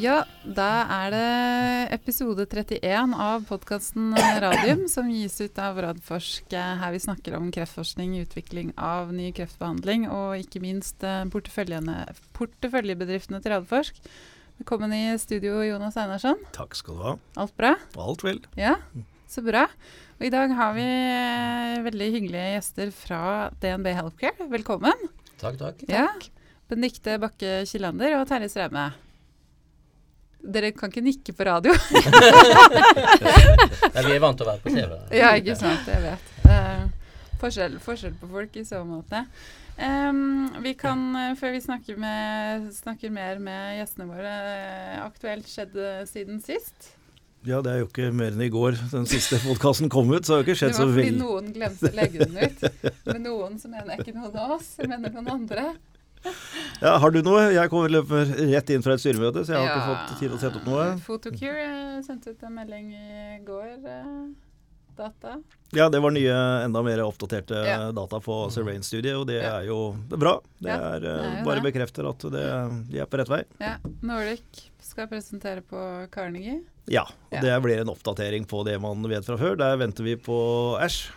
Ja, da er det episode 31 av podkasten Radium, som gis ut av Radforsk. Her vi snakker om kreftforskning, utvikling av ny kreftbehandling og ikke minst eh, porteføljebedriftene til Radforsk. Velkommen i studio, Jonas Einarsson. Takk skal du ha. Alt bra? Alt vel. Ja, så bra. Og I dag har vi eh, veldig hyggelige gjester fra DNB Healthcare. Velkommen. Takk, takk. Ja. Benedicte Bakke Kilander og Terje Strømme. Dere kan ikke nikke på radio. Nei, vi er vant til å være på TV. ja, ikke sant. Jeg vet. Uh, forskjell, forskjell, på folk i så måte. Um, vi kan, uh, før vi snakker, med, snakker, mer med gjestene våre, uh, aktuelt skjedd siden sist? Ja, det er jo ikke mer enn i går den siste podkasten kom ut, så det har ikke skjedd så veldig Det var fordi noen glemte å legge den ut. Men noen som mener ikke noen av oss, mener noen andre. Ja, Har du noe? Jeg kommer rett inn fra et styremøte, så jeg har ja. ikke fått tid til å sette opp noe. Photocure sendte ut en melding i går. Eh, data. Ja, det var nye, enda mer oppdaterte ja. data på Surveillance-studiet, og det ja. er jo bra. Det, ja, er, det er eh, bare det. bekrefter at det, de er på rett vei. Ja. Nordic skal presentere på Carnegie. Ja, og det blir en oppdatering på det man vet fra før. Der venter vi på Ash.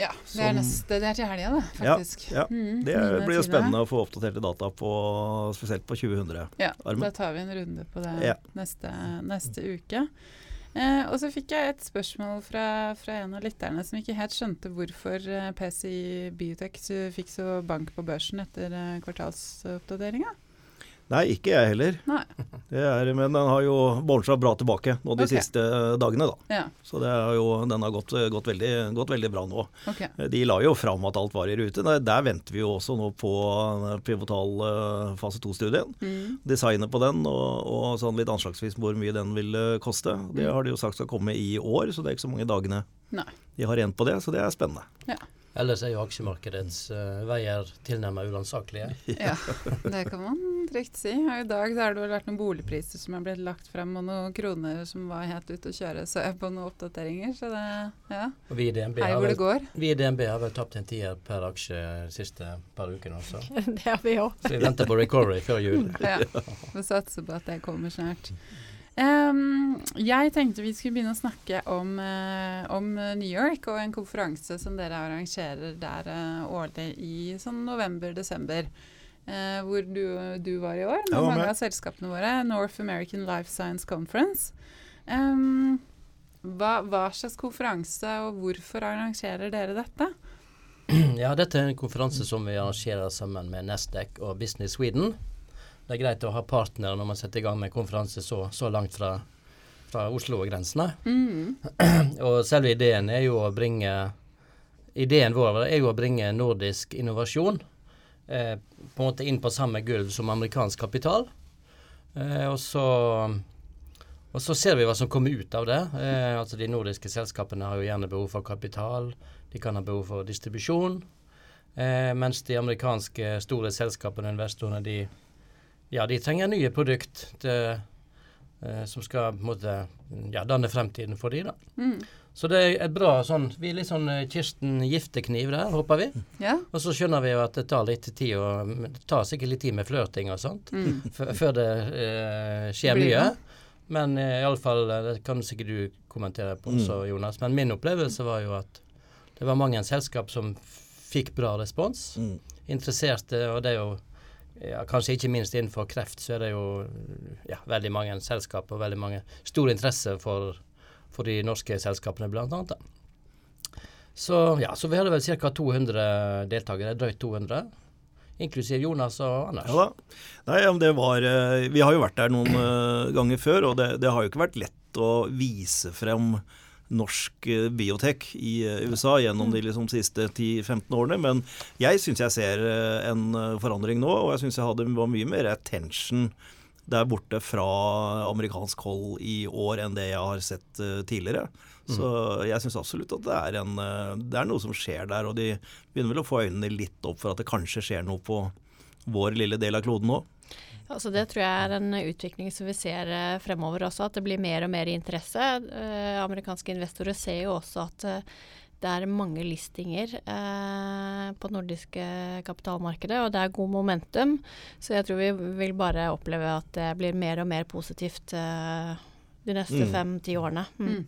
Ja, det er, neste, det er til helga, det, faktisk. Ja, ja. Mm, det blir jo spennende å få oppdaterte data på, spesielt på 2000. Ja, da tar vi en runde på det ja. neste, neste, uke. Eh, og så fikk jeg et spørsmål fra, fra, en av lytterne som ikke helt skjønte hvorfor eh, PCI Biotech fikk så bank på børsen etter eh, kvartalsoppdateringa. Nei, ikke jeg heller. Er, men den har jo båret bra tilbake nå de okay. siste dagene, da. Ja. Så har jo, den har gått, gått, veldig, gått veldig, bra nå. Okay. De la jo fram at alt var i rute. Der, der venter vi jo også nå på pivotal uh, fase 2-studien. Mm. Designet på den og, og, sånn litt anslagsvis hvor mye den vil koste. Det mm. har de jo sagt skal komme i år, så det er ikke så mange dagene Nei. de har igjen på det. Så det er spennende. Ja. Ellers er jo aksjemarkedets uh, veier tilnærmet uransakelige. ja, det kan man si. Og I dag så har det vel vært noen boligpriser som har blitt lagt frem, og noen kroner som var helt ute å kjøre, så jeg på noen oppdateringer. Så det ja. Og vi i DNB, Hei, hvor det går. vi i DNB har vel tapt en tier per aksje de siste par ukene også. det har vi òg. Så vi venter på recovery før jul. ja, vi satser på at det kommer snart. Um, jeg tenkte vi skulle begynne å snakke om, uh, om, New York og en konferanse som dere arrangerer der uh, årlig i sånn november-desember. Uh, hvor du, du, var i år med ja, mange av selskapene våre. North American Life Science Conference. Um, hva, hva, slags konferanse, og hvorfor arrangerer dere dette? Ja, Dette er en konferanse som vi arrangerer sammen med Nasdaq og Business Sweden det er greit å ha partnere når man setter i gang med konferanse så, så langt fra, fra Oslo-grensene. Mm. og selve ideen er jo å bringe Ideen vår er jo å bringe nordisk innovasjon eh, på en måte inn på samme gulv som amerikansk kapital. Eh, og, så, og så ser vi hva som kommer ut av det. Eh, altså De nordiske selskapene har jo gjerne behov for kapital. De kan ha behov for distribusjon. Eh, mens de amerikanske store selskapene og investorene de ja, de trenger nye produkt til, eh, som skal på en måte, ja, danne fremtiden for de da. Mm. Så det er et bra sånn Vi er litt sånn eh, Kirsten Giftekniv der, håper vi. Ja. Og så skjønner vi jo at det tar litt tid og Det tar sikkert litt tid med flørting og sånt mm. før det eh, skjer mye. Men eh, iallfall eh, Det kan sikkert du kommentere på også, mm. Jonas. Men min opplevelse var jo at det var mange selskap som fikk bra respons. Mm. Interesserte, og det er jo ja, kanskje ikke minst innenfor kreft, så er det jo ja, veldig mange selskap og veldig mange stor interesse for, for de norske selskapene, annet. Så, ja, så vi hadde vel ca. 200 deltakere, drøyt 200. Inklusiv Jonas og Anders. Ja da. Nei, det var, eh, vi har jo vært der noen eh, ganger før, og det, det har jo ikke vært lett å vise frem norsk eh, biotek i USA gjennom de liksom siste 10-15 årene. Men jeg syns jeg ser en forandring nå, og jeg syns jeg hadde var mye mer attention der borte fra amerikansk hold i år enn det jeg har sett tidligere. Mm. Så jeg syns absolutt at det er, en, det er noe som skjer der, og de begynner vel å få øynene litt opp for at det kanskje skjer noe på vår lille del av kloden nå. Altså det tror jeg er en utvikling som vi ser eh, fremover også, at det blir mer og mer interesse. Eh, amerikanske investorer ser jo også at eh, det er mange listinger eh, på nordiske kapitalmarkedet, og det er god momentum. Så jeg tror vi vil bare oppleve at det blir mer og mer positivt eh, de neste Mm. fem-ti årene. Mm. Mm.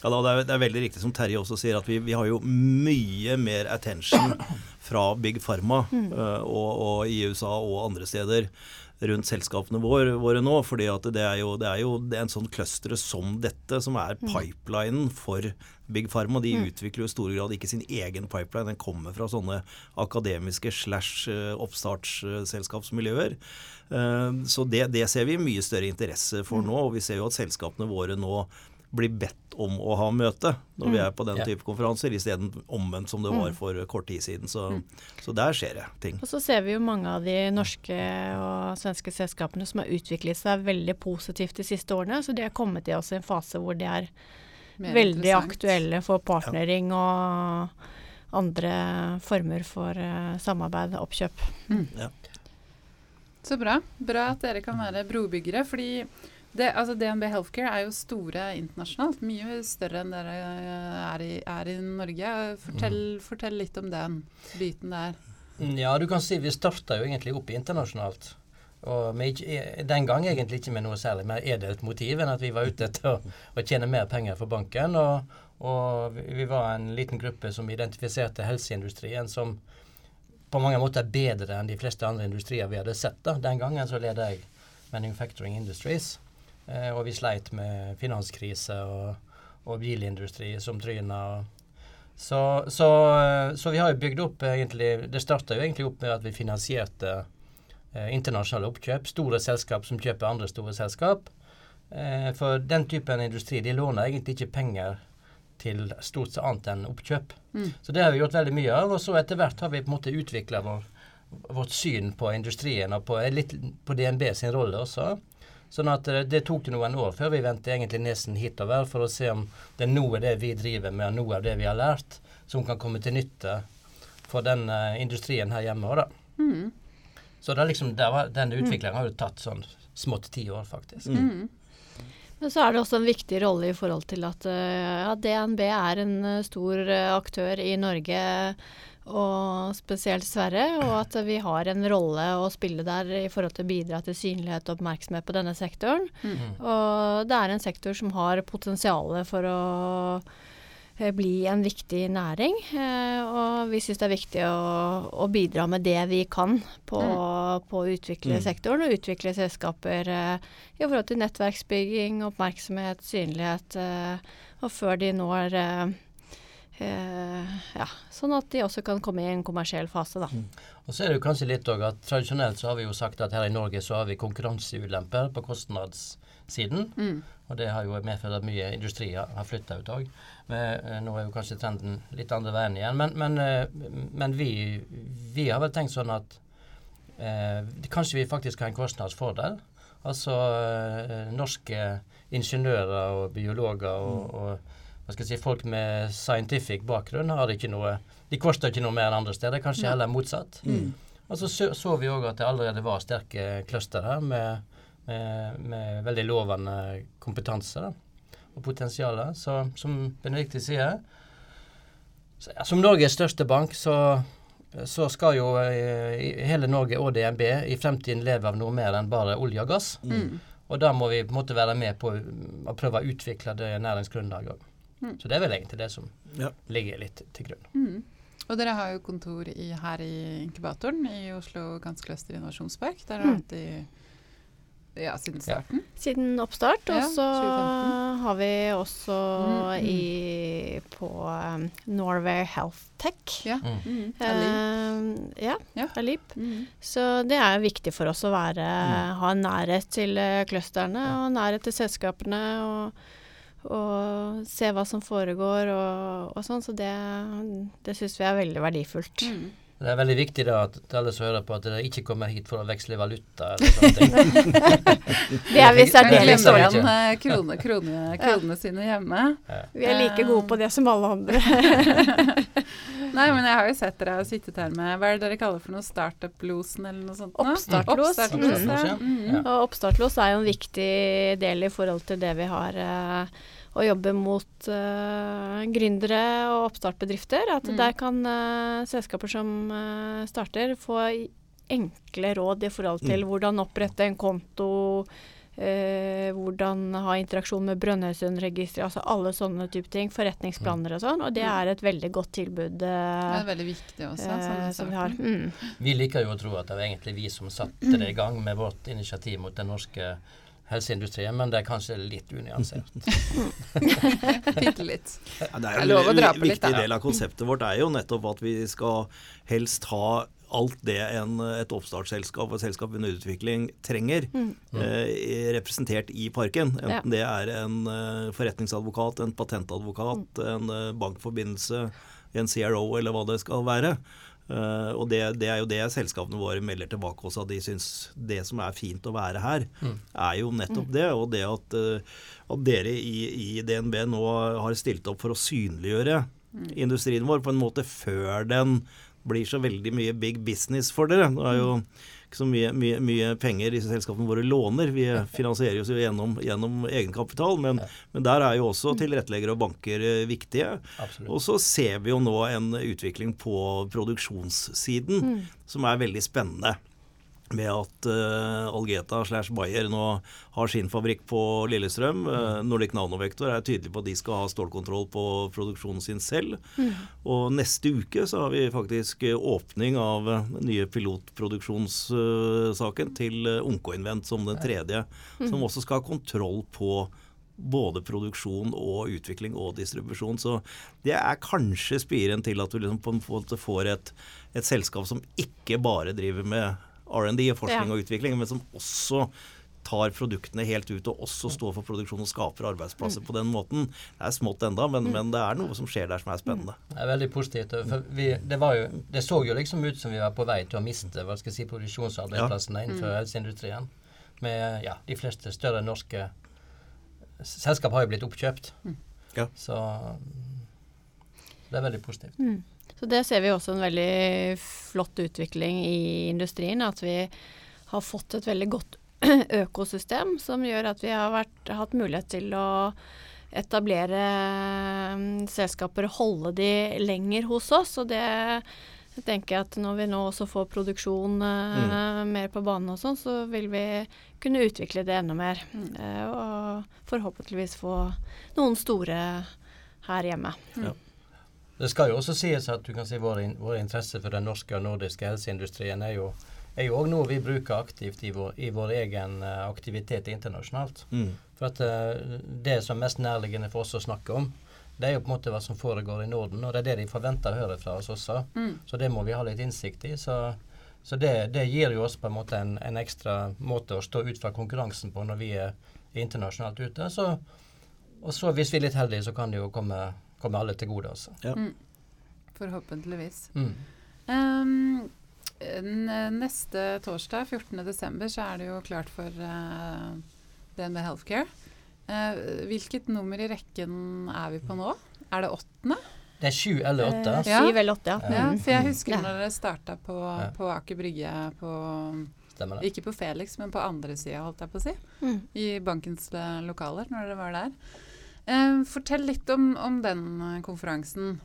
Ja, da, det, er, det er veldig riktig som Terje også sier, at vi, vi har jo mye mer attention fra Big Pharma eh, og, og i USA og andre steder rundt selskapene våre, våre nå. at det er jo, det er jo det er en sånn clustere som dette som er pipelinen for Big Pharma. De utvikler jo i stor grad ikke sin egen pipeline, den kommer fra sånne akademiske slash eh, oppstartsselskapsmiljøer. Eh, Så det, det ser vi mye større interesse for nå, og vi ser jo at selskapene våre nå blir bedt om å ha møte når vi er på den Ja. type konferanser, isteden omvendt som det var for kort tid siden. Så, så der skjer det ting. Og så ser vi jo mange av de norske og svenske selskapene som har utviklet seg veldig positivt de siste årene. Så de har kommet i også en fase hvor de er Mer veldig aktuelle for partnering og andre former for eh, samarbeid og oppkjøp. Så bra. Bra at dere kan være brobyggere. fordi det, altså DNB Healthcare er jo store internasjonalt. Mye større enn dere eh, er i, er i Norge. Fortell, fortell litt om den biten der. Mm, Ja, du kan si vi starta jo egentlig opp internasjonalt. Og vi, ikke, den gang egentlig ikke med noe særlig mer edelt motiv enn at vi var ute etter å, å tjene mer penger for banken. Og, og vi var en liten gruppe som identifiserte helseindustrien som på mange måter er bedre enn de fleste andre industrier vi hadde sett. da. Den gangen så leder jeg Manufacturing Industries. Eh, og vi sleit med finanskrise og, og bilindustri som tryna. Så, så, eh, så vi har jo bygd opp egentlig Det starta jo egentlig opp med at vi finansierte eh, internasjonale oppkjøp. Store selskap som kjøper andre store selskap. Eh, for den typen industri de låner egentlig ikke penger til stort sett annet enn oppkjøp. Mm. Så det har vi gjort veldig mye av. Og så etter hvert har vi på en måte utvikla vår, vårt syn på industrien og på, litt på DNB sin rolle også. Sånn at eh, det tok det noen år før vi vendte egentlig nesen hitover for å se om det er noe av det vi driver med, noe av det vi har lært, som kan komme til nytte for den eh, industrien her hjemme òg, da. Mm. Så det liksom, var, den utviklingen har jo tatt sånn smått ti år, faktisk. Mm. Men så er det også en viktig rolle i forhold til at eh, ja, DNB er en eh, stor eh, aktør i Norge og spesielt Sverre, og at vi har en rolle å spille der i forhold til å bidra til synlighet og oppmerksomhet på denne sektoren. Mm. Og det er en sektor som har potensial for å eh, bli en viktig næring. Eh, og vi syns det er viktig å, å bidra med det vi kan på, på å utvikle Mm. sektoren og utvikle selskaper eh, i forhold til nettverksbygging, oppmerksomhet, synlighet. Og før de når eh, eh, Ja, sånn at de også kan komme i en kommersiell fase, da. Og så er det jo kanskje litt òg at tradisjonelt så har vi jo sagt at her i Norge så har vi konkurranseulemper på kostnadssiden. Mm. Og det har jo medført at mye industri har, flytta ut òg. Nå er jo kanskje trenden litt andre veien igjen. Men, men, eh, men vi, vi har vel tenkt sånn at eh, kanskje vi faktisk har en kostnadsfordel. Altså eh, norske ingeniører og biologer og, og hva skal jeg si, folk med scientific bakgrunn har ikke noe De koster ikke noe mer enn andre steder. Kanskje heller motsatt. Og så så, så vi òg at det allerede var sterke cluster her med, med, med veldig lovende kompetanse da, og potensial. Så som Benedicte sier, så, som Norges største bank, så, så skal jo eh, i- hele Norge og DNB i fremtiden leve av noe mer enn bare olje og gass. Mm. Og da må vi på en måte være med på å prøve å utvikle det næringsgrunnlaget òg. Mm. Så det er vel egentlig det som Ja. ligger litt til grunn. Mm. Og dere har jo kontor i, her i inkubatoren i Oslo Ganske Innovasjonspark. Der har dere hatt i ja, siden starten. Siden oppstart. Og så ja, har vi også Mm, mm. i, på um, Norway Health Tech. Ja. Mm. uh, Alip. Eh, ja, Ja. Alip. Mm. Så det er viktig for oss å være, Mm. ha nærhet til eh, clusterne og nærhet til selskapene. Og, og se hva som foregår og, og sånn. Så det, det syns vi er veldig verdifullt. Mm. Det er veldig viktig da at alle som hører på, at dere ikke kommer hit for å veksle valuta. Eller sånne. Det er vi særdeles dårlige på. eh, krone, krone, kronene sine hjemme. Vi er like gode på det som alle andre. Nei, men jeg har jo sett dere har sittet her med Hva er det dere kaller for noe? Startup-losen eller noe sånt? nå? Oppstartlos. Oppstartlos, Mm. ja. Ja. Mm. Og oppstartlos er jo en viktig del i forhold til det vi har eh, å jobbe mot uh, gründere og oppstartbedrifter. At Mm. der kan uh, selskaper som uh, starter, få enkle råd i forhold til Mm. hvordan opprette en konto, uh, hvordan ha interaksjon med Brønnøysundregisteret, altså alle sånne type ting. Forretningsplaner og sånn. Og det Mm. er et veldig godt tilbud Det er veldig viktig også. sånn som vi har. Mm. Vi liker jo å tro at det var egentlig vi som satte det i gang med vårt initiativ mot den norske helseindustrien, men det er kanskje litt unyansert. Bitte litt. Ja, det er jo en litt, viktig del av konseptet vårt er jo nettopp at vi skal helst ha alt det en, et oppstartsselskap og et selskap under utvikling trenger, Mm. eh, representert i parken. Ja. Enten det er en eh, forretningsadvokat, en patentadvokat, en eh, bankforbindelse, en CRO eller hva det skal være. Eh, og det, det er jo det selskapene våre melder tilbake også, at de syns det som er fint å være her, er jo nettopp det. Og det at, uh, at dere i, i DNB nå har stilt opp for å synliggjøre industrien vår på en måte før den blir så veldig mye big business for dere. Det er jo ikke så mye, mye, mye penger disse selskapene våre låner. Vi finansierer oss jo gjennom, gjennom egenkapital, men, men der er jo også tilretteleggere og banker eh, viktige. Absolutt. Og så ser vi jo nå en utvikling på produksjonssiden som er veldig spennende. Med at uh, Algeta slash Bayer nå har sin fabrikk på Lillestrøm. Uh, Nordic Nanovektor er tydelig på at de skal ha stålkontroll på produksjonen sin selv. Og neste uke så har vi faktisk eh, åpning av den nye pilotproduksjonssaken til Onko Onkoinvent som den tredje. Som også skal ha kontroll på både produksjon og utvikling og distribusjon. Så det er kanskje spiren til at du liksom på en måte får et, et selskap som ikke bare driver med R&D forskning Ja. og utvikling, men som også tar produktene helt ut og også står for produksjon og skaper arbeidsplasser på den måten. Det er smått enda, men, men det er noe som skjer der som er spennende. Det er veldig positivt. For vi, det, var jo, det så jo liksom ut som vi var på vei til å miste hva skal jeg si, produksjonsarbeidsplassene innenfor helseindustrien. Med ja, de fleste større norske selskap har jo blitt oppkjøpt. Ja. Så det er veldig positivt. Mm. Så det ser vi også en veldig flott utvikling i industrien. At vi har fått et veldig godt økosystem som gjør at vi har vært, hatt mulighet til å etablere mm, selskaper og holde de lenger hos oss. Og det jeg tenker at når vi nå også får produksjon mm. mer på banen og sånn, så vil vi kunne utvikle det enda mer. Eh, og forhåpentligvis få noen store her hjemme. Det skal jo også sies at du kan si vår, in, vår interesse for den norske og nordiske helseindustrien er jo er jo òg noe vi bruker aktivt i vår, i vår egen eh, aktivitet internasjonalt. Mm. For at uh, Det som er mest nærliggende for oss å snakke om, det er jo på en måte hva som foregår i Norden. Og det er det de forventer å høre fra oss også. Mm. Så det må vi ha litt innsikt i. Så, så det, det gir jo oss på en måte en, en ekstra måte å stå ut fra konkurransen på når vi er internasjonalt ute. Så, og så hvis vi er litt heldige, så kan det jo komme, komme alle til gode også. Ja. Forhåpentligvis. Mm. Um, neste torsdag, 14.12., så er det jo klart for uh, DNB Healthcare. Uh, hvilket nummer i rekken er vi på nå? Er det åttende? Det er sju eller åtte. Eh, Ja. Syv eller åtte, ja. Ja, Mm. for jeg husker Ja. når dere starta på, på Aker Brygge på Stemmer det? Ikke på Felix, men på andre sida, holdt jeg på å si. Mm. I bankens eh, lokaler, når dere var der. Eh, fortell litt om, om den eh, konferansen.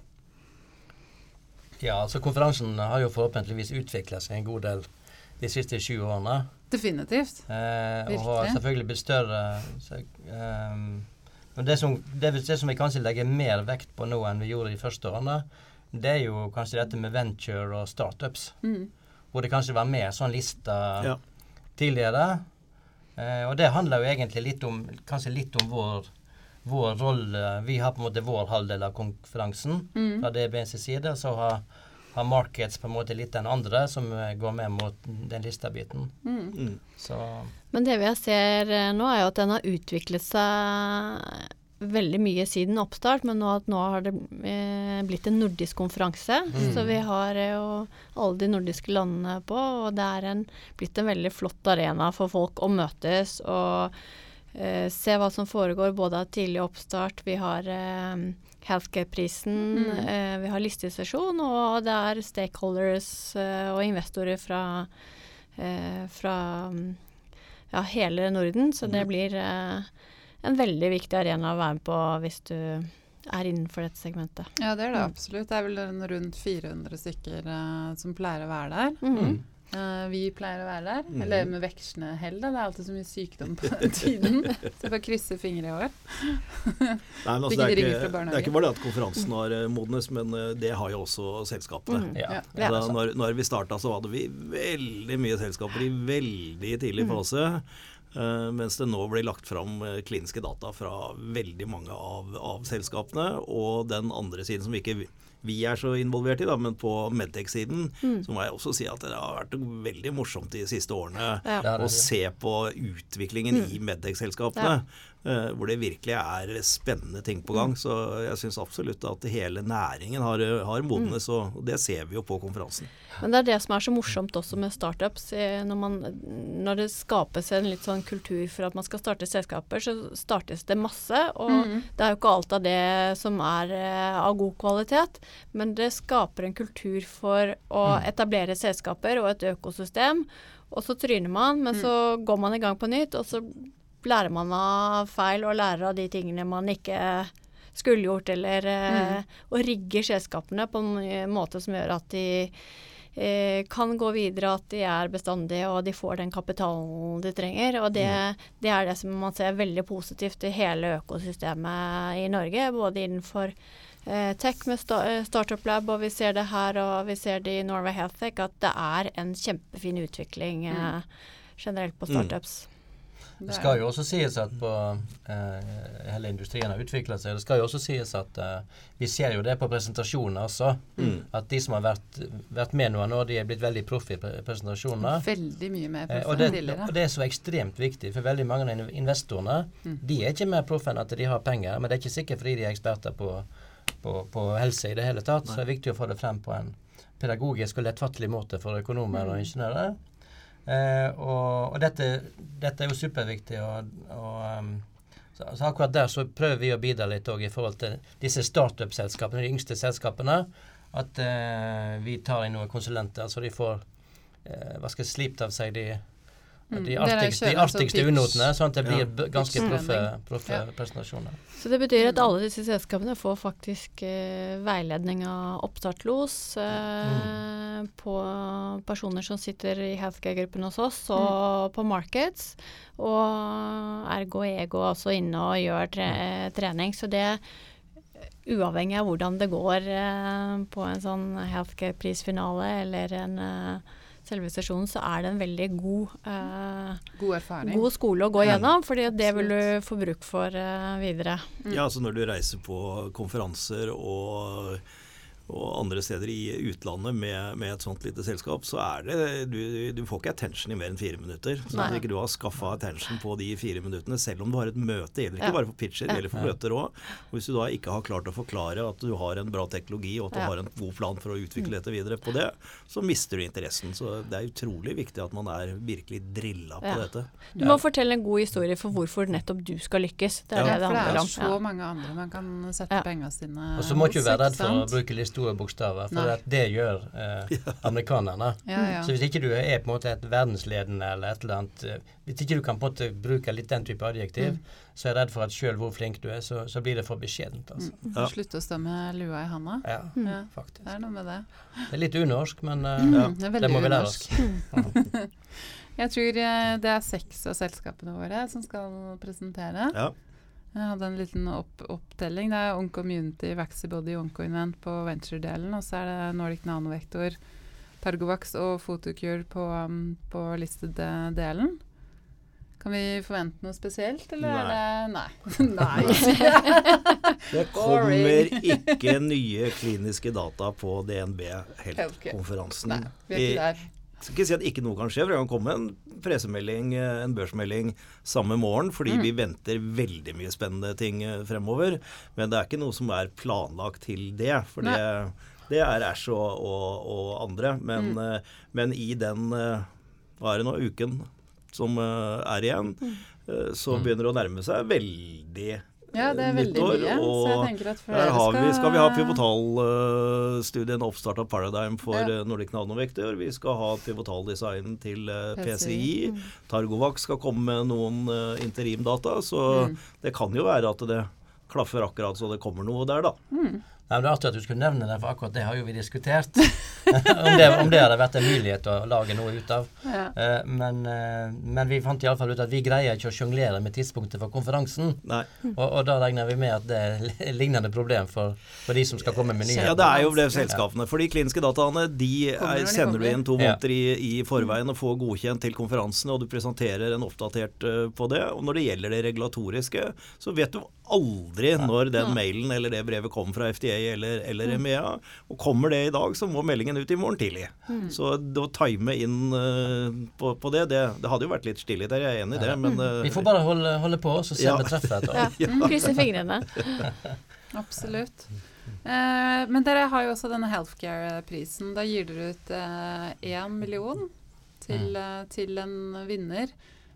Ja, altså Konferansen har jo forhåpentligvis utvikla seg en god del de siste sju årene. Definitivt. Eh, og har selvfølgelig blitt større. Så, eh, men det som, det, det som vi kanskje legger mer vekt på nå enn vi gjorde de første årene, det er jo kanskje dette med venture og startups. Mm. Hvor det kanskje var mer sånn lista Ja. tidligere. Eh, og det handler jo egentlig litt om kanskje litt om vår, vår rolle. Vi har på en måte vår halvdel av konferansen Mm. fra DBNs side. Så har, har Markets på en måte litt den andre, som eh, går med mot den lista-biten. Mm. Mm. Så Men det vi ser eh, nå, er jo at den har utviklet seg veldig mye siden oppstart, men nå, at nå har det eh, blitt en nordisk konferanse. Mm. Så vi har eh, jo alle de nordiske landene på, og det er en, blitt en veldig flott arena for folk å møtes og eh, se hva som foregår, både av tidlig oppstart. Vi har eh, Healthcare-prisen, Mm. eh, vi har listesesjon, og det er stakeholders eh, og investorer fra, eh, fra mm, ja, hele Norden. Så det Mm. blir eh, en veldig viktig arena å være med på hvis du er innenfor dette segmentet. Ja, det er det Mm. absolutt. Det er vel rundt 400 stykker som pleier å være der. Mhm. Eh, vi pleier å være der. Mm. Eller med vekslende hell, da. Det er alltid så mye sykdom på den tiden. Så vi får krysse fingre i år. Nei, men altså, det, er ikke, det er ikke bare det at konferansen har eh, modnes, men eh, det har jo også selskapene. Mm. Ja. Ja. Da, når, når vi starta, så hadde vi veldig mye selskaper i veldig tidlig fase. eh, mens det nå blir lagt fram eh, kliniske data fra veldig mange av, av selskapene. Og den andre siden som ikke vi- er så involvert i, da, men på Medtech-siden, så må jeg også si at det har vært veldig morsomt de siste årene Ja. Å se på utviklingen i Medtech-selskapene. eh, hvor det virkelig er spennende ting på gang. Så jeg syns absolutt at hele næringen har, har modnes, og og det ser vi jo på konferansen. Men det er det som er så morsomt også med startups. eh, Når, man, når det skapes en litt sånn kultur for at man skal starte selskaper, så startes det masse. Og mm. det er jo ikke alt av det som er eh, av god kvalitet, men det skaper en kultur for å etablere selskaper og et økosystem. Og så tryner man, men så går man i gang på nytt, og så lærer man av feil og lærer av de tingene man ikke skulle gjort, eller mm. Og rigger selskapene på en eh, måte som gjør at de eh, kan gå videre, at de er bestandige og de får den kapitalen de trenger. Og det, det er det som man ser veldig positivt i hele økosystemet i Norge, både innenfor eh, tech med sta eh, Startup Lab, og vi ser det her, og vi ser det i Norway Health Tech, at det er en kjempefin utvikling eh, generelt på Mm. startups. Det Det skal jo også sies at på, eh, hele industrien har utvikla seg. Det skal jo også sies at eh, vi ser jo det på presentasjoner også. Mm. At de som har vært, vært med nå, nå, de er blitt veldig proffe i pre- presentasjoner. Veldig mye mer Eh, proff og, det, og det er så ekstremt viktig, for veldig mange av investorene Mm. de er ikke mer proffe enn at de har penger, men det er ikke sikkert fordi de er eksperter på, på, på helse i det hele tatt. Så det er viktig å få det frem på en pedagogisk og lettfattelig måte for økonomer og ingeniører. Eh, og og dette, dette er jo superviktig. Og, og um, så, så akkurat der så prøver vi å bidra litt òg i forhold til disse startup-selskapene, de yngste selskapene. At eh, vi tar inn noen konsulenter, så de får eh, jeg, slipt av seg de. De Dere artigste, de artigste unotene, sånn at det blir Ja. ganske Pitch proffe, proffe Ja. presentasjoner. Så det betyr at alle disse selskapene får faktisk eh, veiledning av oppstartlos eh, på personer som sitter i healthcare-gruppen hos oss, og på markets. Og Ergo Ego også inne og gjør tre trening. Så det Uavhengig av hvordan det går eh, på en sånn healthcare-prisfinale eller en eh, selve sesjonen, så er det en veldig god eh, God god skole å gå gjennom, fordi det vil du få bruk for eh, videre. Ja, altså når du reiser på konferanser og, og andre steder i utlandet med, med et sånt lite selskap, så er det Du, du får ikke attention i mer enn fire minutter. Så Nei. hvis ikke du har skaffa attention på de fire minuttene, selv om du har et møte, det gjelder ikke Ja. bare for pitcher, det gjelder for møter òg. Hvis du da ikke har klart å forklare at du har en bra teknologi, og at du Ja. har en god plan for å utvikle dette videre på det, så mister du interessen. Så det er utrolig viktig at man er virkelig drilla på Ja. dette. Du må fortelle en god historie for hvorfor nettopp du skal lykkes. Det er Ja, det det For det er så mange andre man kan sette Ja. pengene sine Og så må ikke du være redd for å bruke litt store bokstaver, for at det gjør eh, amerikanerne. Ja, ja. Så hvis ikke du er på en måte et verdensledende eller et eller annet eh, Hvis ikke du kan på en måte bruke litt den type adjektiv, Mm. så er jeg redd for at sjøl hvor flink du er, så, så blir det for beskjedent. Altså. Mm. Ja. Slutte å stå med lua i handa. Ja, Mm. Ja, faktisk. det er noe med det. Det er litt unorsk, men Mm, ja, det det må vi lære oss. Jeg tror eh, det er seks av selskapene våre som skal presentere. Ja. Jeg hadde en liten opp opptelling. Det er Oncommunity, Vaxibody, Oncoinvent på venture-delen. Og så er det Nordic Nanovektor, Targovax og Photocure på, um, på listed-delen. Kan vi forvente noe spesielt, eller er det Nei. Nei. Det kommer ikke nye kliniske data på DNB Health-konferansen. Nei, skal ikke si at ikke noe kan skje, for det kan komme en pressemelding, eh, en børsmelding samme morgen, fordi Mm. vi venter veldig mye spennende ting eh, fremover. Men det er ikke noe som er planlagt til det, for det, det er Æsj og, og, og andre. Men, Mm. eh, men i den hva er det nå, uken som er igjen, Mm. så begynner det å nærme seg veldig Ja, det er veldig nyttår. mye. Så jeg tenker at flere skal vi, skal vi ha pivotalstudien oppstart av Paradigm for Ja. ja. Nordic Nanovektor. Vi skal ha pivotaldesign til uh, PCI. Mm. Skal komme med noen uh, interimdata. Så Mm. det kan jo være at det klaffer akkurat så det kommer noe der, da. Mm. Nei, men Det er artig at du skulle nevne det, for akkurat det har jo vi diskutert. om, det, om det hadde vært en mulighet å lage noe ut av. Ja. Eh, men, eh, men vi fant iallfall ut at vi greier ikke å sjonglere med tidspunktet for konferansen. Nei. Og, og da regner vi med at det er li- lignende problem for, for de som skal komme med nyheter. Ja, det er jo det selskapene. For de kliniske dataene de er, sender du inn to Ja. måneder i, i forveien og får godkjent til konferansene, og du presenterer en oppdatert eh, på det. Og når det gjelder det regulatoriske, så vet du aldri når den mailen eller det brevet kom fra FDA eller, eller EMEA. Og kommer det i dag, så må meldingen ut i morgen tidlig. Så det å time inn uh, på, på det, det, det hadde jo vært litt stille der, jeg er enig i det, men uh, Vi får bare holde, holde på, så ser Ja. vi treffet etter. Ja, mm, krysse fingrene. Absolutt. Uh, men dere har jo også denne healthcare-prisen. Da gir dere ut én million til, Mm. til en vinner.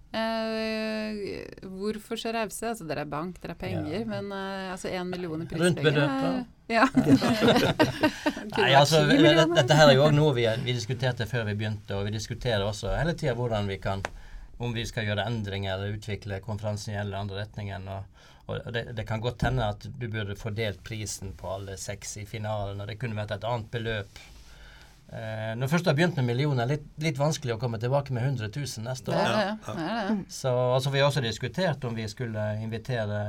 Eh, hvorfor så rause? Altså, dere er bank, dere er penger, Ja. men eh, altså én million i Rundt prispenger beløpet. er- Ja. Nei, altså, dette, dette her er jo også noe vi, vi diskuterte før vi begynte, og vi diskuterer også hele tida hvordan vi kan om vi skal gjøre endringer eller utvikle konferansen i en eller andre retningen. Og, og det, det kan godt hende at du burde fordelt prisen på alle seks i finalen, og det kunne vært et annet beløp. Eh, når først du har begynt med millioner, litt, litt vanskelig å komme tilbake med 100 000 neste år. Ja, ja, er. Så altså, Vi har også diskutert om vi skulle invitere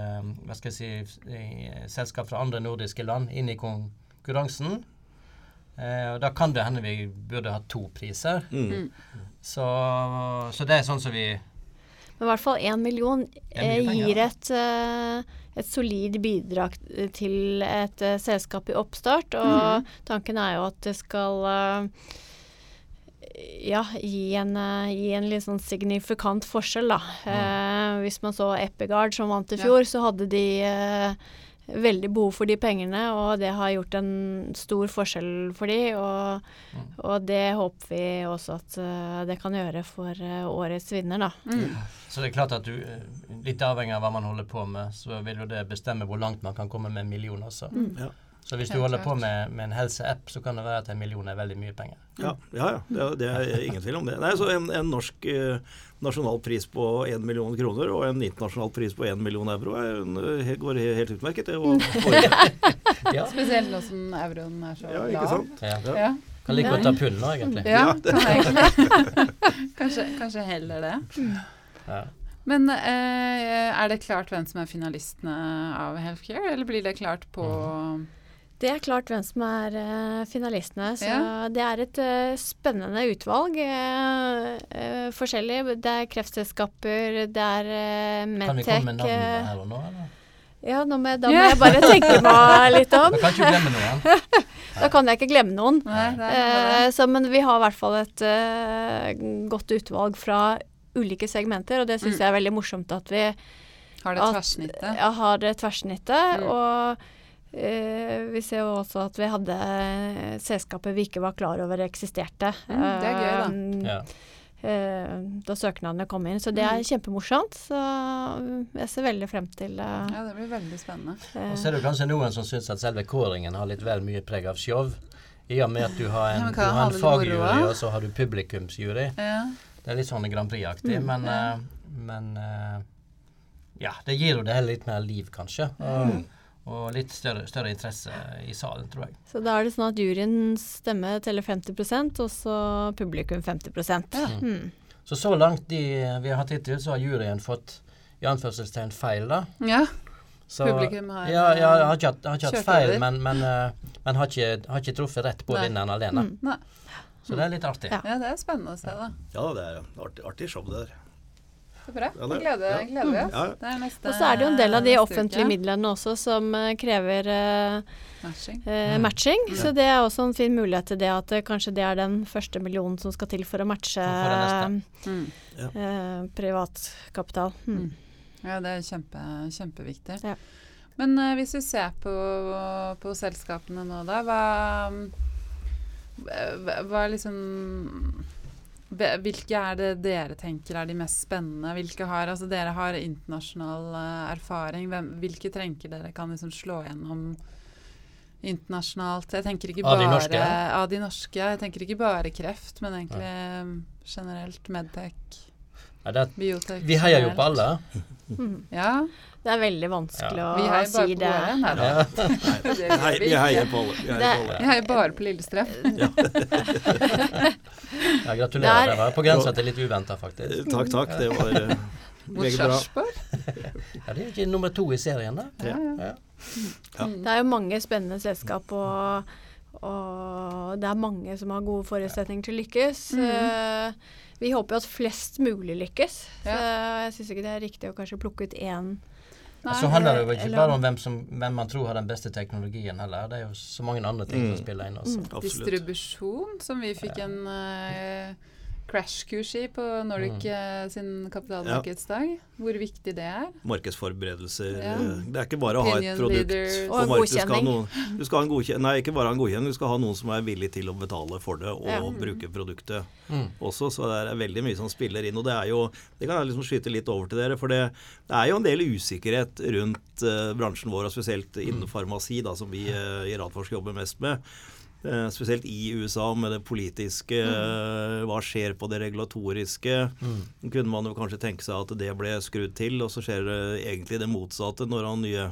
hva skal jeg si, selskap fra andre nordiske land inn i konkurransen. Eh, og Da kan det hende vi burde ha to priser. mm. Så, så det er sånn som vi Men i hvert fall én million er mye eh, gir et, eh, et solid bidrag eh, til et eh, selskap i oppstart. Og tanken er jo at det skal eh, ja, gi en, gi en litt sånn signifikant forskjell, da. Eh, hvis man så Epigard som vant i Ja. fjor, så hadde de eh, veldig behov for de pengene, og det har gjort en stor forskjell for de, og, og det håper vi også at eh, det kan gjøre for eh, årets vinner, da. Mm. Så det er klart at du eh, Litt avhengig av hva man holder på med, så vil jo det bestemme hvor langt man kan komme med en million også. Ja. Så hvis du holder på med, med en helseapp, så kan det være at en million er veldig mye penger. Ja, ja. ja. Det, er- det er ingen tvil om det. Nei, så En, en norsk eh, nasjonal pris på 1 million kroner og en internasjonal pris på 1 million euro er, eh, går helt utmerket. Det, og, og, Ja, Spesielt nå som euroen er så ja, lav. ikke sant? ja. Ja. Kan like godt ta pund nå, egentlig. Ja, Ja, kan egentlig. kanskje, kanskje heller det. Ja. Men eh, er det klart hvem som er finalistene av Healthcare, eller blir det klart på Det er klart hvem som er uh, finalistene. Så Ja. det er et uh, spennende utvalg. Uh, eh, forskjellig. Det er kreftselskaper, det er uh, Kan vi komme med Medtech. navnene eh, her og nå, eller? ja, nå må jeg, da må jeg bare tenke meg litt om. Da kan ikke glemme noen. Da kan jeg ikke glemme noen. Nei, så, men vi har i hvert fall et godt utvalg fra ulike segmenter, og det syns Mm. jeg er veldig morsomt at vi Har det at- ja, har det tverrsnittet. Mm. Og eh, vi ser jo også at vi hadde Selskapet selskaper vi ikke var klar over eksisterte. Mm, det er gøy, da. Um, Ja. eh, da søknadene kom inn. Så det er Mm. kjempemorsomt. Så jeg ser veldig frem til uh, Ja, det blir veldig spennende. eh, Og så er det kanskje noen som syns at selve kåringen har litt vel mye preg av show. I og med at du har en, du har en fagjury, og så har du publikumsjury. Ja. Det er litt sånn Grand Prix-aktig, Mm, men, ja. eh, men eh, ja, det gir jo det hele litt mer liv, kanskje. Mm. Og litt større, større interesse i salen, tror jeg. Så da er det sånn at juryens stemme teller 50% og så publikum 50 Ja. mm. Så så langt de vi har hatt hittil, så har juryen fått i anførselstegn feil, da. ja. Så, Publikum har ja, ja, har ikke hatt, har ikke hatt feil, over. men, men, eh, men har, ikke, har ikke truffet rett på Nei. vinneren alene. Mm. Så det er litt artig. Ja. ja, det er spennende å se, da. Ja, det er artig, artig show, det der. Så bra. Ja, det- gleder, ja. gleder vi oss. Ja. Det er neste Og så er det jo en del av de offentlige uke. midlene også som eh, krever uh, Matching. eh, Mm. matching. Mm. Så det er også en fin mulighet til det at uh, kanskje det er den første millionen som skal til for å matche Mm. eh, privatkapital. Mm. Mm. Ja, det er kjempe, kjempeviktig. Ja. Men hvis vi ser på, på selskapene nå, da, hva, hva, hva er liksom Hvilke er det dere tenker er de mest spennende? Hvilke har, altså Dere har internasjonal eh, erfaring. Hvem, hvilke trenger dere kan liksom slå gjennom internasjonalt? Jeg tenker ikke Av de bare norske? Av de norske. Jeg tenker ikke bare kreft, men egentlig ja. generelt Medtech, Ja, det, biotek vi heier jo på alle. Mm. Ja, Det er veldig vanskelig ja. å si det. Nei alle. Vi heier på alle. Vi heier bare på Lillestrøm. Ja, gratulerer. Der- Det var på grensa til litt uventa, faktisk. Eh, Takk, takk. Det var eh, Mot meget bra. Ja, det er ikke nummer to i serien, da. Ja, ja. Ja. Mm. Det er jo mange spennende selskap, og, og det er mange som har gode forutsetninger til å lykkes. Mm. Eh, vi håper jo at flest mulig lykkes. Så jeg syns ikke det er riktig å kanskje plukke ut én. Nei, Så handler det jo ikke bare om hvem, som, hvem man tror har den beste teknologien heller. Det er jo så mange andre ting Mm. som spiller inn også. Mm. Distribusjon, som vi fikk en uh, crashkurs i på Nordic Mm. eh, sin kapitalmarkedsdag. Hvor viktig det er. Markedsforberedelser. Ja. eh, Det er ikke bare å ha et produkt på Og en markedet. Du skal ha godkjenning. noen- Du skal ha en godkjenning. Nei, ikke bare ha en godkjenning. Du skal ha noen som er villig til å betale for det og Ja. bruke produktet Mm. også. Så det er veldig mye som spiller inn. Og det er jo Det kan jeg liksom skyte litt over til dere. For det, det er jo en del usikkerhet rundt uh, bransjen vår, og spesielt innen farmasi, da, som vi uh, i Radforsk jobber mest med. Eh, spesielt i USA med det politiske. Mm. hva skjer på det regulatoriske? Mm. kunne man jo kanskje tenke seg at det ble skrudd til, og så skjer det egentlig det motsatte når han nye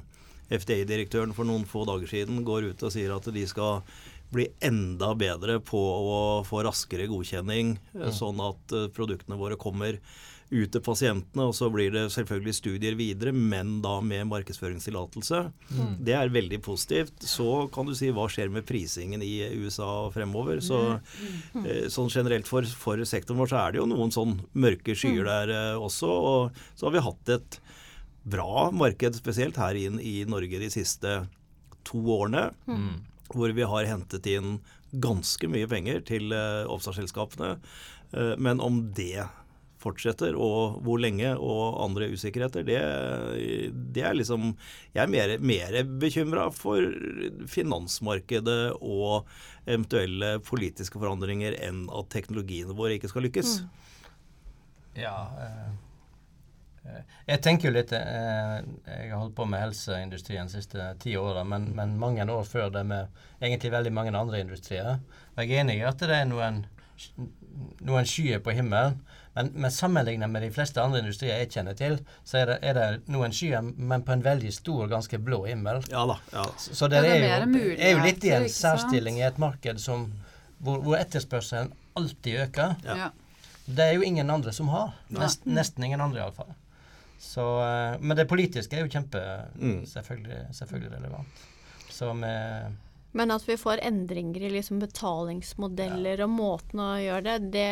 FDA-direktøren for noen få dager siden går ut og sier at de skal bli enda bedre på å få raskere godkjenning, mm. sånn at eh, produktene våre kommer ut til pasientene. Og så blir det selvfølgelig studier videre, men da med markedsføringstillatelse. Det er veldig positivt. Så kan du si hva skjer med prisingen i USA fremover. Så eh, sånn generelt for, for sektoren vår så er det jo noen sånn mørke skyer der eh, også. Og så har vi hatt et bra marked, spesielt her inn i Norge de siste to årene. Mm. Hvor vi har hentet inn ganske mye penger til uh, oppstartsselskapene. Uh, men om det fortsetter, og hvor lenge, og andre usikkerheter, det, det er liksom Jeg er mer, mer bekymra for finansmarkedet og eventuelle politiske forandringer enn at teknologiene våre ikke skal lykkes. Ja. eh, eh, jeg tenker jo litt eh, Jeg har holdt på med helseindustrien de siste ti åra, men, men mange år før det med egentlig veldig mange andre industrier. Jeg er enig i at det er noen, noen skyer på himmelen. Men, men sammenlignet med de fleste andre industrier jeg kjenner til, så er det, er det noen skyer, men på en veldig stor, ganske blå himmel. Ja da. ja da. Så, så Ja, det det er jo, er jo litt i en særstilling i et marked som, hvor, hvor etterspørselen alltid øker. Ja. Ja. Det er jo ingen andre som har. Nest, nesten ingen andre, iallfall. Så, eh, men det politiske er jo kjempe Mm. selvfølgelig, selvfølgelig relevant. Så med Men at vi får endringer i liksom betalingsmodeller og måten å gjøre det, det,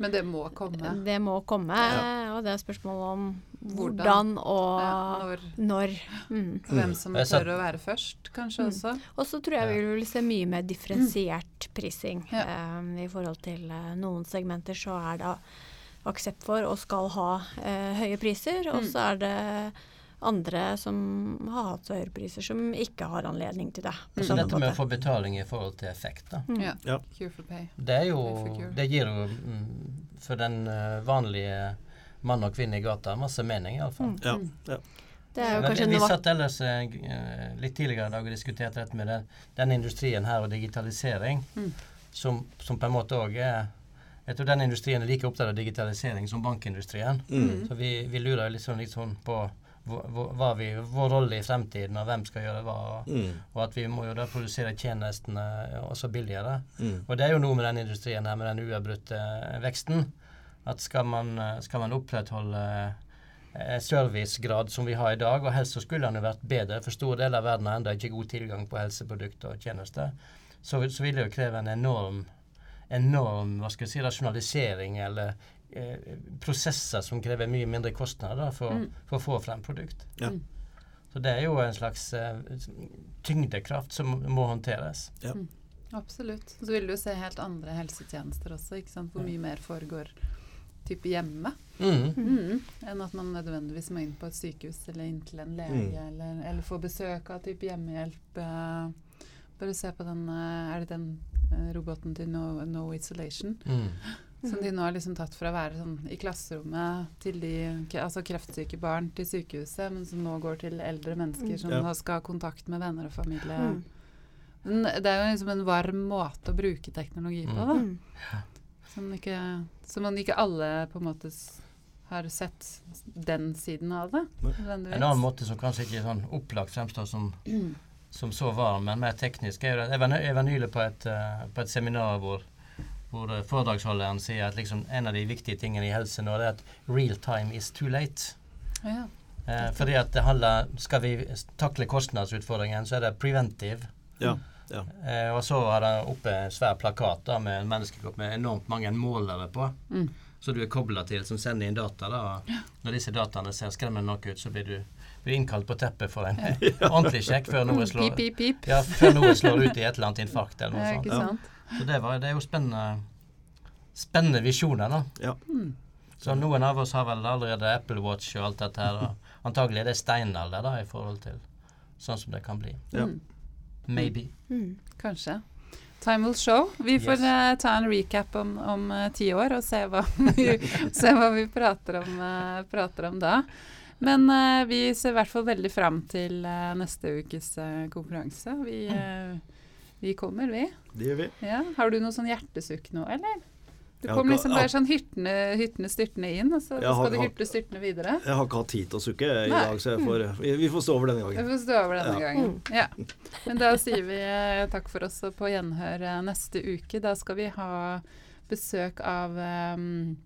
Men det må komme. det må komme. Ja. Og det er spørsmål om Hvordan. hvordan og Ja, når, når. Mm. hvem som tør å være først, kanskje Mm. også. Og så tror jeg vi vil se mye mer differensiert prising. Ja. Eh, I forhold til uh, noen segmenter så er det aksept for og skal ha uh, høye priser, og Mm. så er det andre som har hatt så høye priser, som ikke har anledning til det. Mm. Så dette med å få betaling i forhold til effekt, da. Mm. Ja. Ja. Cure for pay. Det er jo. Det gir jo mm, for den eh, vanlige mann og kvinne i gata masse mening, iallfall. Mm. Ja, ja. Det er jo Men vi satt ellers eh, eh, litt tidligere i dag og diskuterte dette med den, den industrien her og digitalisering, Mm. som, som på en måte òg er Jeg tror den industrien er like opptatt av digitalisering som bankindustrien. Mm. Så vi, vi lurer litt sånn, litt sånn på hva, vi, vår rolle i fremtiden, og hvem skal gjøre hva. Og, Mm. og at vi må jo da produsere tjenestene også billigere. Mm. Og det er jo noe med den industrien her, med den uavbrutte veksten. At skal man, skal man opprettholde eh, servicegrad som vi har i dag, og helst så skulle den jo vært bedre, for store deler av verden har ennå ikke god tilgang på helseprodukter og tjenester, så, så vil det jo kreve en enorm, enorm hva skal jeg si, rasjonalisering eller prosesser som krever mye mindre kostnader for, Mm. for å få frem produkt. Ja. Mm. Så det er jo en slags uh, tyngdekraft som må håndteres. Absolutt. Så vil du se helt andre helsetjenester også, ikke sant? hvor mye mer foregår type hjemme. Mm. Mm. Enn at man nødvendigvis må inn på et sykehus eller inn til en lege, Mm. eller, eller få besøk av type hjemmehjelp. eh, bare se på den eh, Er det den eh, roboten til No, no Isolation? Mm. Som de nå har liksom tatt fra å være sånn i klasserommet til de altså kreftsyke barn til sykehuset, men som nå går til eldre mennesker Mm. som Ja. nå skal ha kontakt med venner og familie. Mm. Men det er jo liksom en varm måte å bruke teknologi på, da. Mm. Som, ikke, som man ikke alle på en måte har sett den siden av det. En annen måte som kanskje ikke sånn opplagt fremstår som, som så varm, men mer teknisk, er Jeg var, jeg var nylig på et, eh, på et seminar hvor, hvor foredragsholderen sier at liksom en av de viktige tingene i helse nå er at real time is too late. Ja. Eh, fordi at det handler Skal vi takle kostnadsutfordringen, så er det preventive. Ja. ja. Eh, og så har han oppe en svær plakat da, med en menneskekropp med enormt mange målere på. Mm. Så du er kobla til, som sender inn data. da, og Når disse dataene ser skremmende nok ut, så blir du, blir innkalt på teppet for en ordentlig sjekk før noe slår Pip, pip, pip. ja, før noe slår ut i et eller annet infarkt eller Ja, noe sånt. Så det, var, det er jo spennende spennende visjoner, da. Ja. Mm. Så noen av oss har vel allerede Apple Watch og alt dette her. Og antagelig er det steinalder da, i forhold til sånn som det kan bli. Ja. Mm. Maybe. Mm. Kanskje. Time will show. Vi får Yes. uh, ta en recap om, om uh, ti år og se hva vi, se hva vi prater, om, uh, prater om da. Men vi ser i hvert fall veldig fram til neste ukes konkurranse. Vi, eh, vi kommer, vi. Det gjør vi. Ja. Har du noe sånn hjertesukk nå, eller? Du kommer liksom bare sånn hyttende, hyttende styrtende inn, og så Jeg har- skal du hyrte styrtende videre. Jeg har ikke hatt tid til å sukke i Nei. dag, så jeg får, vi, får stå over denne gangen. Vi får stå over denne Ja. gangen. Ja. Men da sier vi eh, takk for oss og på gjenhør eh, neste uke. Da skal vi ha besøk av, um,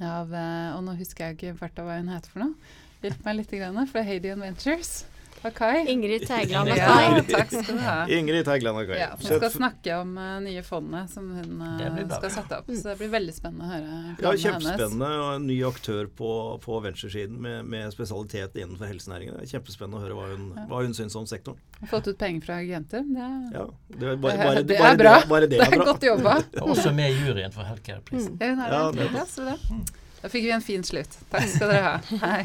av eh, Og nå husker jeg ikke farta hva hun heter for noe. Hjelp meg litt, grann, er Heidi Adventures. Akai. Ingrid Teigland og Ja, takk skal du ha. Ingrid Teigland og Kai. Ja, som skal snakke om uh, nye fondet som hun bra. skal sette opp. Så det blir veldig spennende å høre Ja, kjempespennende. Og en ny aktør på, på venstresiden med, med spesialitet innenfor helsenæringen. Det er kjempespennende å høre hva hun, Ja. hva hun syns om sektoren. Fått ut penger fra Gentum, Det, Ja, det, bare, bare, det er bra. Det, bare det det er bra. godt jobba. Også med i juryen for Healthcare-prisen. Ja, hun er Ja, Ja, det. Da fikk vi en fin slutt. Takk skal dere ha. Hei.